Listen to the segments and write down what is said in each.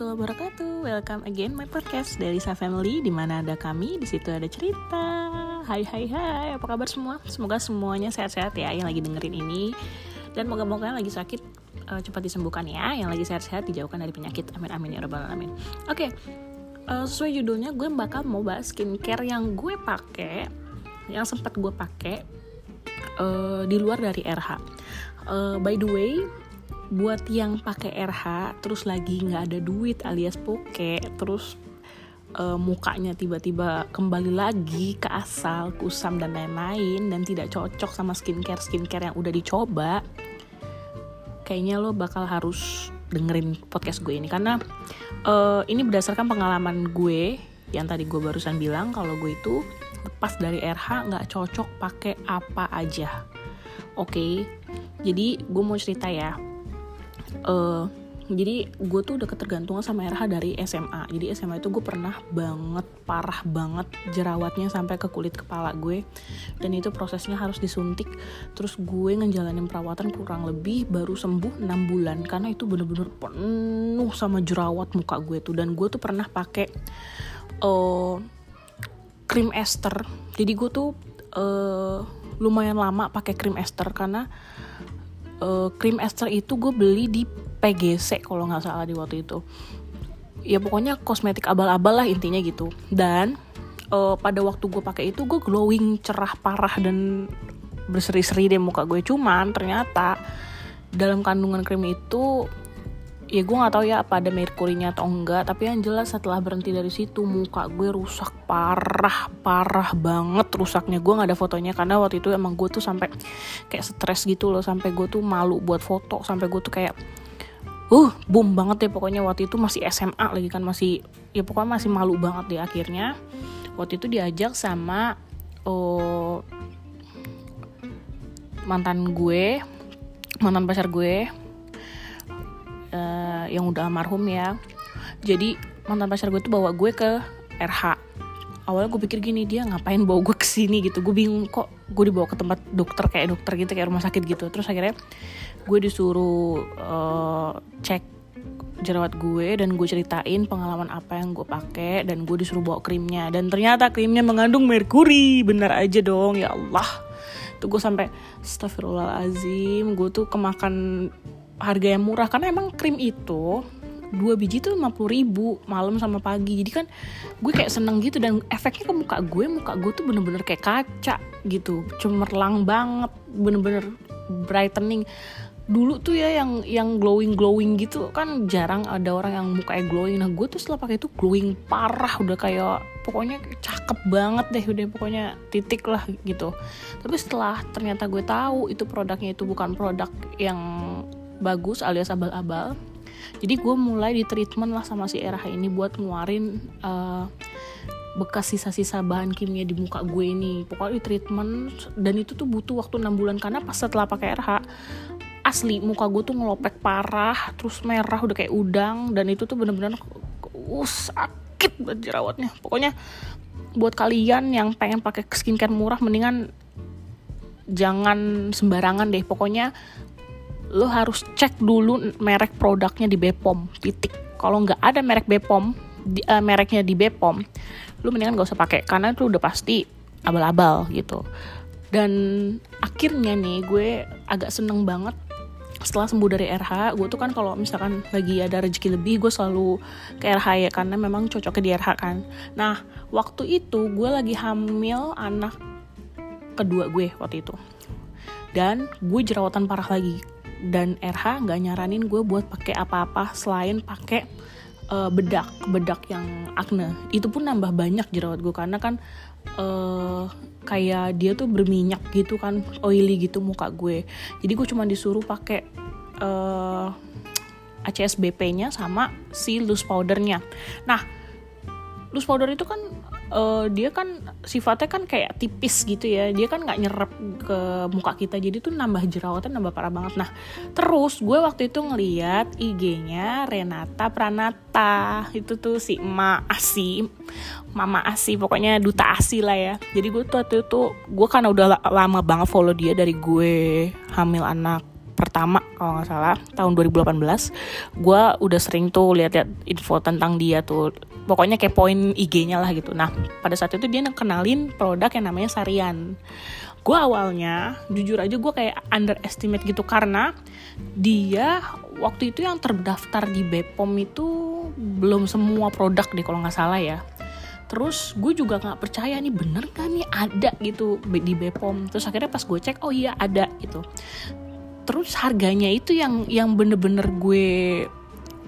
warahmatullahi wabarakatuh. Welcome again my podcast dari Sa Family di mana ada kami, di situ ada cerita. Hai hai hai, apa kabar semua? Semoga semuanya sehat-sehat ya yang lagi dengerin ini. Dan moga-moga yang lagi sakit uh, cepat disembuhkan ya, yang lagi sehat-sehat dijauhkan dari penyakit. Amin amin ya rabbal alamin. Oke. Okay. Uh, sesuai judulnya gue bakal mau bahas skincare yang gue pakai, yang sempat gue pakai uh, di luar dari RH. Uh, by the way, buat yang pakai RH terus lagi nggak ada duit alias poke terus uh, mukanya tiba-tiba kembali lagi ke asal kusam dan lain-lain dan tidak cocok sama skincare skincare yang udah dicoba kayaknya lo bakal harus dengerin podcast gue ini. Karena uh, ini berdasarkan pengalaman gue yang tadi gue barusan bilang kalau gue itu lepas dari RH nggak cocok pakai apa aja. Oke? Okay? jadi gue mau cerita ya uh, jadi gue tuh udah ketergantungan sama RH dari SMA jadi SMA itu gue pernah banget parah banget jerawatnya sampai ke kulit kepala gue. Dan itu prosesnya harus disuntik. Terus gue ngejalanin perawatan kurang lebih baru sembuh 6 bulan. Karena itu bener-bener penuh sama jerawat muka gue tuh. Dan gue tuh pernah pakai uh, krim ester. Jadi gue tuh uh, lumayan lama pakai krim ester. Karena uh, krim ester itu gue beli di PGC kalau nggak salah di waktu itu. Ya pokoknya kosmetik abal-abal lah intinya gitu. Dan uh, pada waktu gue pakai itu gue glowing cerah parah dan berseri-seri deh muka gue cuman ternyata dalam kandungan krim itu ya gue nggak tahu ya apa ada merkurinya atau enggak tapi yang jelas setelah berhenti dari situ muka gue rusak parah parah banget rusaknya. Gue nggak ada fotonya karena waktu itu emang gue tuh sampai kayak stres gitu loh sampai gue tuh malu buat foto sampai gue tuh kayak uh boom banget ya pokoknya. Waktu itu masih SMA lagi kan masih ya pokoknya masih malu banget deh akhirnya. Waktu itu diajak sama oh, mantan gue mantan pacar gue uh, yang udah almarhum ya. Jadi mantan pacar gue tuh bawa gue ke RH awalnya gue pikir gini dia ngapain bawa gue ke sini gitu. Gue bingung kok gue dibawa ke tempat dokter kayak dokter gitu kayak rumah sakit gitu. Terus akhirnya gue disuruh uh, cek jerawat gue dan gue ceritain pengalaman apa yang gue pakai dan gue disuruh bawa krimnya. Dan ternyata krimnya mengandung merkuri. Bener aja dong ya Allah. Tuh gue sampai Astagfirullahalazim gue tuh kemakan harga yang murah. Karena emang krim itu dua biji tuh lima puluh ribu malam sama pagi. Jadi kan gue kayak seneng gitu dan efeknya ke muka gue muka gue tuh bener-bener kayak kaca gitu. Cemerlang banget bener-bener brightening. Dulu tuh ya yang yang glowing glowing gitu kan jarang ada orang yang mukanya glowing. Nah gue tuh setelah pakai itu glowing parah udah kayak pokoknya cakep banget deh udah pokoknya titik lah gitu. Tapi setelah ternyata gue tahu itu produknya itu bukan produk yang bagus alias abal-abal. Jadi gue mulai di treatment lah sama si RH ini buat ngeluarin uh, bekas sisa-sisa bahan kimia di muka gue ini. Pokoknya di treatment dan itu tuh butuh waktu 6 bulan karena pas setelah pakai RH asli muka gue tuh ngelopek parah terus merah udah kayak udang dan itu tuh bener-bener uh, sakit banget jerawatnya. Pokoknya buat kalian yang pengen pakai skincare murah mendingan jangan sembarangan deh. Pokoknya lo harus cek dulu merek produknya di Bepom titik. Kalau nggak ada merek Bepom di, uh, mereknya di Bepom lo mendingan gak usah pakai karena itu udah pasti abal-abal gitu. Dan akhirnya nih gue agak seneng banget setelah sembuh dari RH gue tuh kan kalau misalkan lagi ada rezeki lebih gue selalu ke RH ya karena memang cocoknya di RH kan. Nah waktu itu gue lagi hamil anak kedua gue waktu itu. Dan gue jerawatan parah lagi dan RH nggak nyaranin gue buat pakai apa-apa selain pakai uh, bedak bedak yang acne itu pun nambah banyak jerawat gue karena kan uh, kayak dia tuh berminyak gitu kan oily gitu muka gue. Jadi gue cuma disuruh pakai uh, ACSBP-nya sama si loose powdernya. Nah loose powder itu kan uh, dia kan sifatnya kan kayak tipis gitu ya. Dia kan nggak nyerap ke muka kita. Jadi tuh nambah jerawatan nambah parah banget. Nah terus gue waktu itu ngeliat IG-nya Renata Pranata. Itu tuh si Ma Asi Mama Asi pokoknya duta Asi lah ya. Jadi gue tuh waktu itu gue kan udah lama banget follow dia dari gue hamil anak pertama kalau nggak salah tahun 2018 gue udah sering tuh lihat-lihat info tentang dia tuh pokoknya kepoin IG-nya lah gitu. Nah pada saat itu dia kenalin produk yang namanya Sarian. Gue awalnya jujur aja gue kayak underestimate gitu karena dia waktu itu yang terdaftar di Bepom itu belum semua produk deh kalau nggak salah ya. Terus gue juga nggak percaya nih bener kan nih ada gitu di Bepom terus akhirnya pas gue cek oh iya ada gitu. Terus harganya itu yang yang bener-bener gue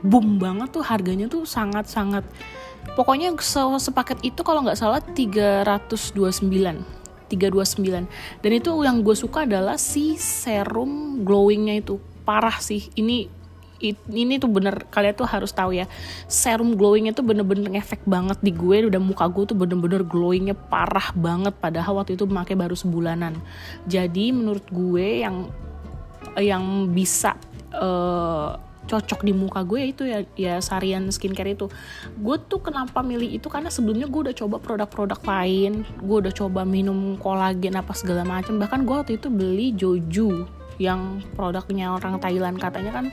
boom banget tuh harganya tuh sangat-sangat pokoknya se sepaket itu kalau nggak salah 329 329 dan itu yang gue suka adalah si serum glowingnya itu. Parah sih. Ini ini tuh bener kalian tuh harus tahu ya. Serum glowingnya tuh bener-bener ngefek banget di gue. Udah muka gue tuh bener-bener glowingnya parah banget. Padahal waktu itu pakai baru sebulanan. Jadi menurut gue yang yang bisa uh, cocok di muka gue itu ya ya sarian skincare itu. Gue tuh kenapa milih itu karena sebelumnya gue udah coba produk-produk lain gue udah coba minum kolagen apa segala macam. Bahkan gue waktu itu beli Joju yang produknya orang Thailand. Katanya kan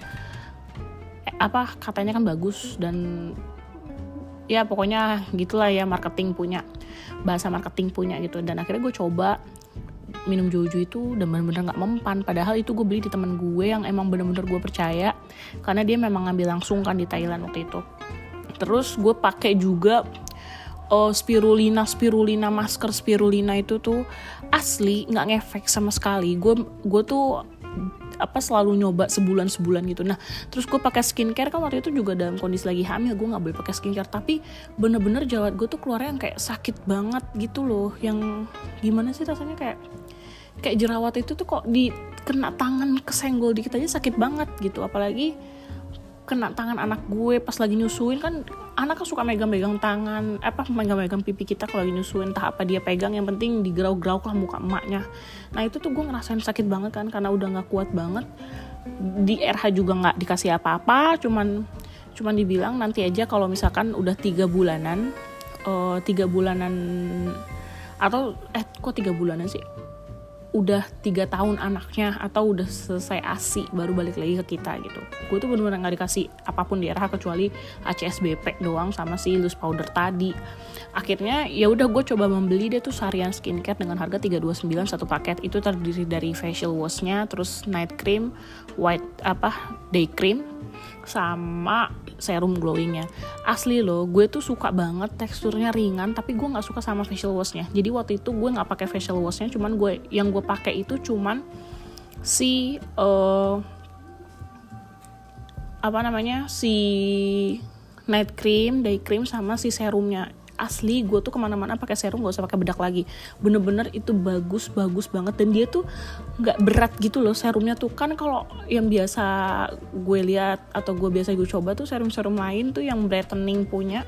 apa katanya kan bagus dan ya pokoknya gitulah ya marketing punya bahasa marketing punya gitu. Dan akhirnya gue coba minum jojo itu dan bener-bener nggak mempan. Padahal itu gue beli di temen gue yang emang bener-bener gue percaya karena dia memang ngambil langsung kan di Thailand waktu itu. Terus gue pakai juga uh, spirulina spirulina masker spirulina itu tuh asli nggak ngefek sama sekali. Gue gue tuh apa selalu nyoba sebulan sebulan gitu. Nah terus gue pakai skincare kan waktu itu juga dalam kondisi lagi hamil gue nggak boleh pakai skincare. Tapi bener-bener jawab gue tuh keluarnya yang kayak sakit banget gitu loh. Yang gimana sih rasanya? Kayak kayak jerawat itu tuh kok di kena tangan kesenggol dikit aja sakit banget gitu. Apalagi kena tangan anak gue pas lagi nyusuin kan anak kan suka megang-megang tangan apa megang-megang pipi kita kalau lagi nyusuin entah apa dia pegang yang penting digerau-gerau lah muka emaknya. Nah itu tuh gue ngerasain sakit banget kan karena udah nggak kuat banget. Di RH juga nggak dikasih apa-apa cuman cuman dibilang nanti aja kalau misalkan udah tiga bulanan uh, bulanan atau eh kok tiga bulanan sih udah tiga tahun anaknya atau udah selesai asi baru balik lagi ke kita gitu. Gue tuh bener-bener gak dikasih apa pun di RH kecuali ACSBP doang sama si loose powder tadi. Akhirnya ya udah gue coba membeli dia tuh sarian skincare dengan harga 329 satu paket. Itu terdiri dari facial washnya terus night cream white apa day cream sama serum glowingnya. Asli loh gue tuh suka banget teksturnya ringan tapi gue nggak suka sama facial washnya. Jadi waktu itu gue nggak pakai facial washnya cuman gue yang gue pakai itu cuman si uh, apa namanya si night cream, day cream sama si serumnya asli gue tuh ke mana-mana pakai serum gak usah pakai bedak lagi. Bener-bener itu bagus bagus banget. Dan dia tuh nggak berat gitu loh serumnya tuh. Kan kalau yang biasa gue lihat atau gue biasa gue coba tuh serum-serum lain tuh yang brightening punya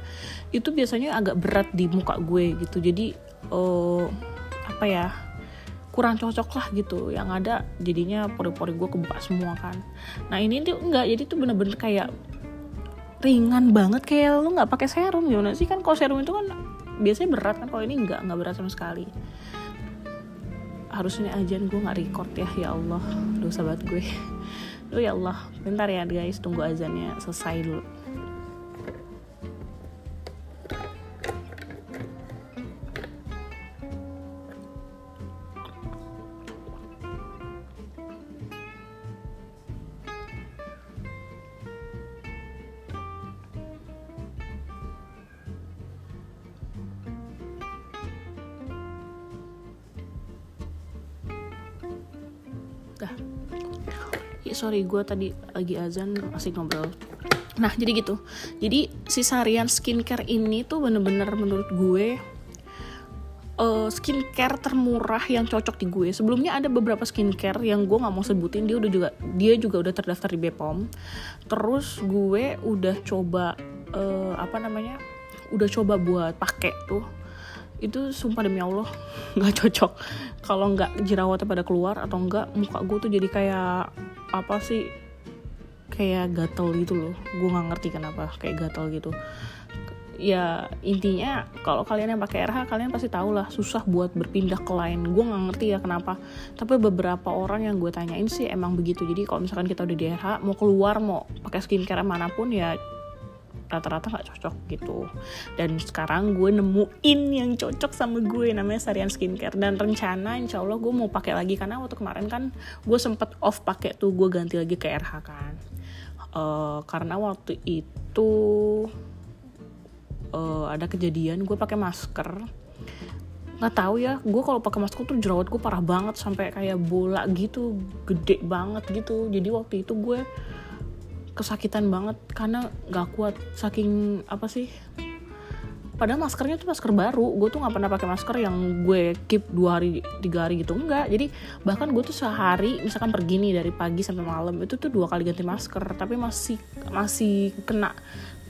itu biasanya agak berat di muka gue gitu. Jadi uh, apa ya kurang cocok lah gitu. Yang ada jadinya pori-pori gue kebuka semua kan. Nah ini tuh enggak jadi tuh bener-bener kayak ringan banget kayak lu nggak pakai serum gimana sih? Kan kalau serum itu kan biasanya berat kan kalau ini nggak nggak berat sama sekali. Harusnya aja gue nggak record ya ya Allah. Dosa banget gue. Duh ya Allah. Bentar ya guys. Tunggu azannya selesai dulu dah sorry gue tadi lagi azan masih ngobrol nah jadi gitu jadi si sarian skincare ini tuh bener-bener menurut gue uh, skincare termurah yang cocok di gue. Sebelumnya ada beberapa skincare yang gue nggak mau sebutin, dia udah juga dia juga udah terdaftar di Bepom. Terus gue udah coba uh, apa namanya? Udah coba buat pakai tuh itu sumpah demi Allah nggak cocok. Kalau nggak jerawatnya pada keluar atau enggak muka gue tuh jadi kayak apa sih kayak gatel gitu loh. Gue nggak ngerti kenapa kayak gatel gitu. Ya intinya kalau kalian yang pakai RH kalian pasti tahu lah susah buat berpindah ke lain. Gue nggak ngerti ya kenapa. Tapi beberapa orang yang gue tanyain sih emang begitu. Jadi kalau misalkan kita udah di RH mau keluar mau pakai skincare mana pun ya rata-rata nggak cocok gitu. Dan sekarang gue nemuin yang cocok sama gue namanya Sarian Skincare. Dan rencana insya Allah gue mau pakai lagi. Karena waktu kemarin kan gue sempet off pakai tuh gue ganti lagi ke RH kan. Uh, karena waktu itu uh, ada kejadian gue pakai masker. Nggak tahu ya gue kalau pakai masker tuh jerawat gue parah banget. Sampai kayak bola gitu gede banget gitu. Jadi waktu itu gue kesakitan banget karena nggak kuat. Saking apa sih padahal maskernya tuh masker baru. Gue tuh nggak pernah pakai masker yang gue keep dua hari tiga hari gitu enggak jadi bahkan gue tuh sehari misalkan pergi nih dari pagi sampai malam itu tuh dua kali ganti masker. Tapi masih masih kena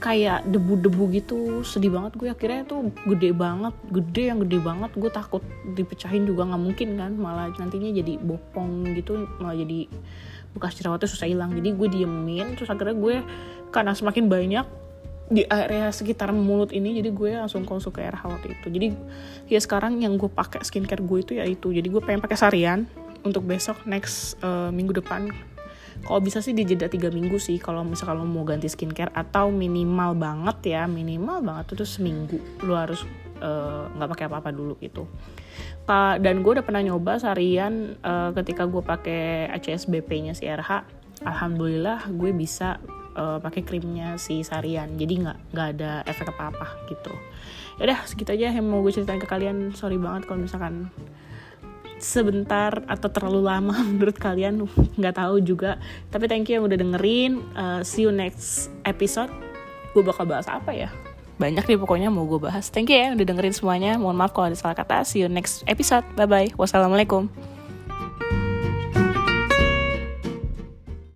kayak debu-debu gitu. Sedih banget. Gue akhirnya tuh gede banget gede yang gede banget. Gue takut dipecahin juga nggak mungkin kan. Malah nantinya jadi bopong gitu malah jadi bekas jerawatnya susah hilang. Jadi gue diemin terus akhirnya gue karena semakin banyak di area sekitar mulut ini jadi gue langsung konsul ke RH waktu itu. Jadi ya sekarang yang gue pakai skincare gue itu ya itu. Jadi gue pengen pakai sarian untuk besok next uh, minggu depan kalau bisa sih di jeda tiga minggu sih kalau misalkan lo mau ganti skincare atau minimal banget ya minimal banget itu seminggu. Lo harus eh, nggak uh, pakai apa-apa dulu gitu. Dan gue udah pernah nyoba seharian uh, ketika gue pakai ACSBP-nya si RH alhamdulillah gue bisa uh, pakai krimnya si Sarian jadi nggak nggak ada efek apa apa gitu. Ya udah segitu aja yang mau gue ceritain ke kalian. Sorry banget kalau misalkan sebentar atau terlalu lama menurut kalian nggak tahu juga. Tapi thank you yang udah dengerin. Uh, see you next episode. Gue bakal bahas apa ya? Banyak nih pokoknya mau gue bahas. Thank you ya udah dengerin semuanya. Mohon maaf kalau ada salah kata. See you next episode. Bye bye wassalamualaikum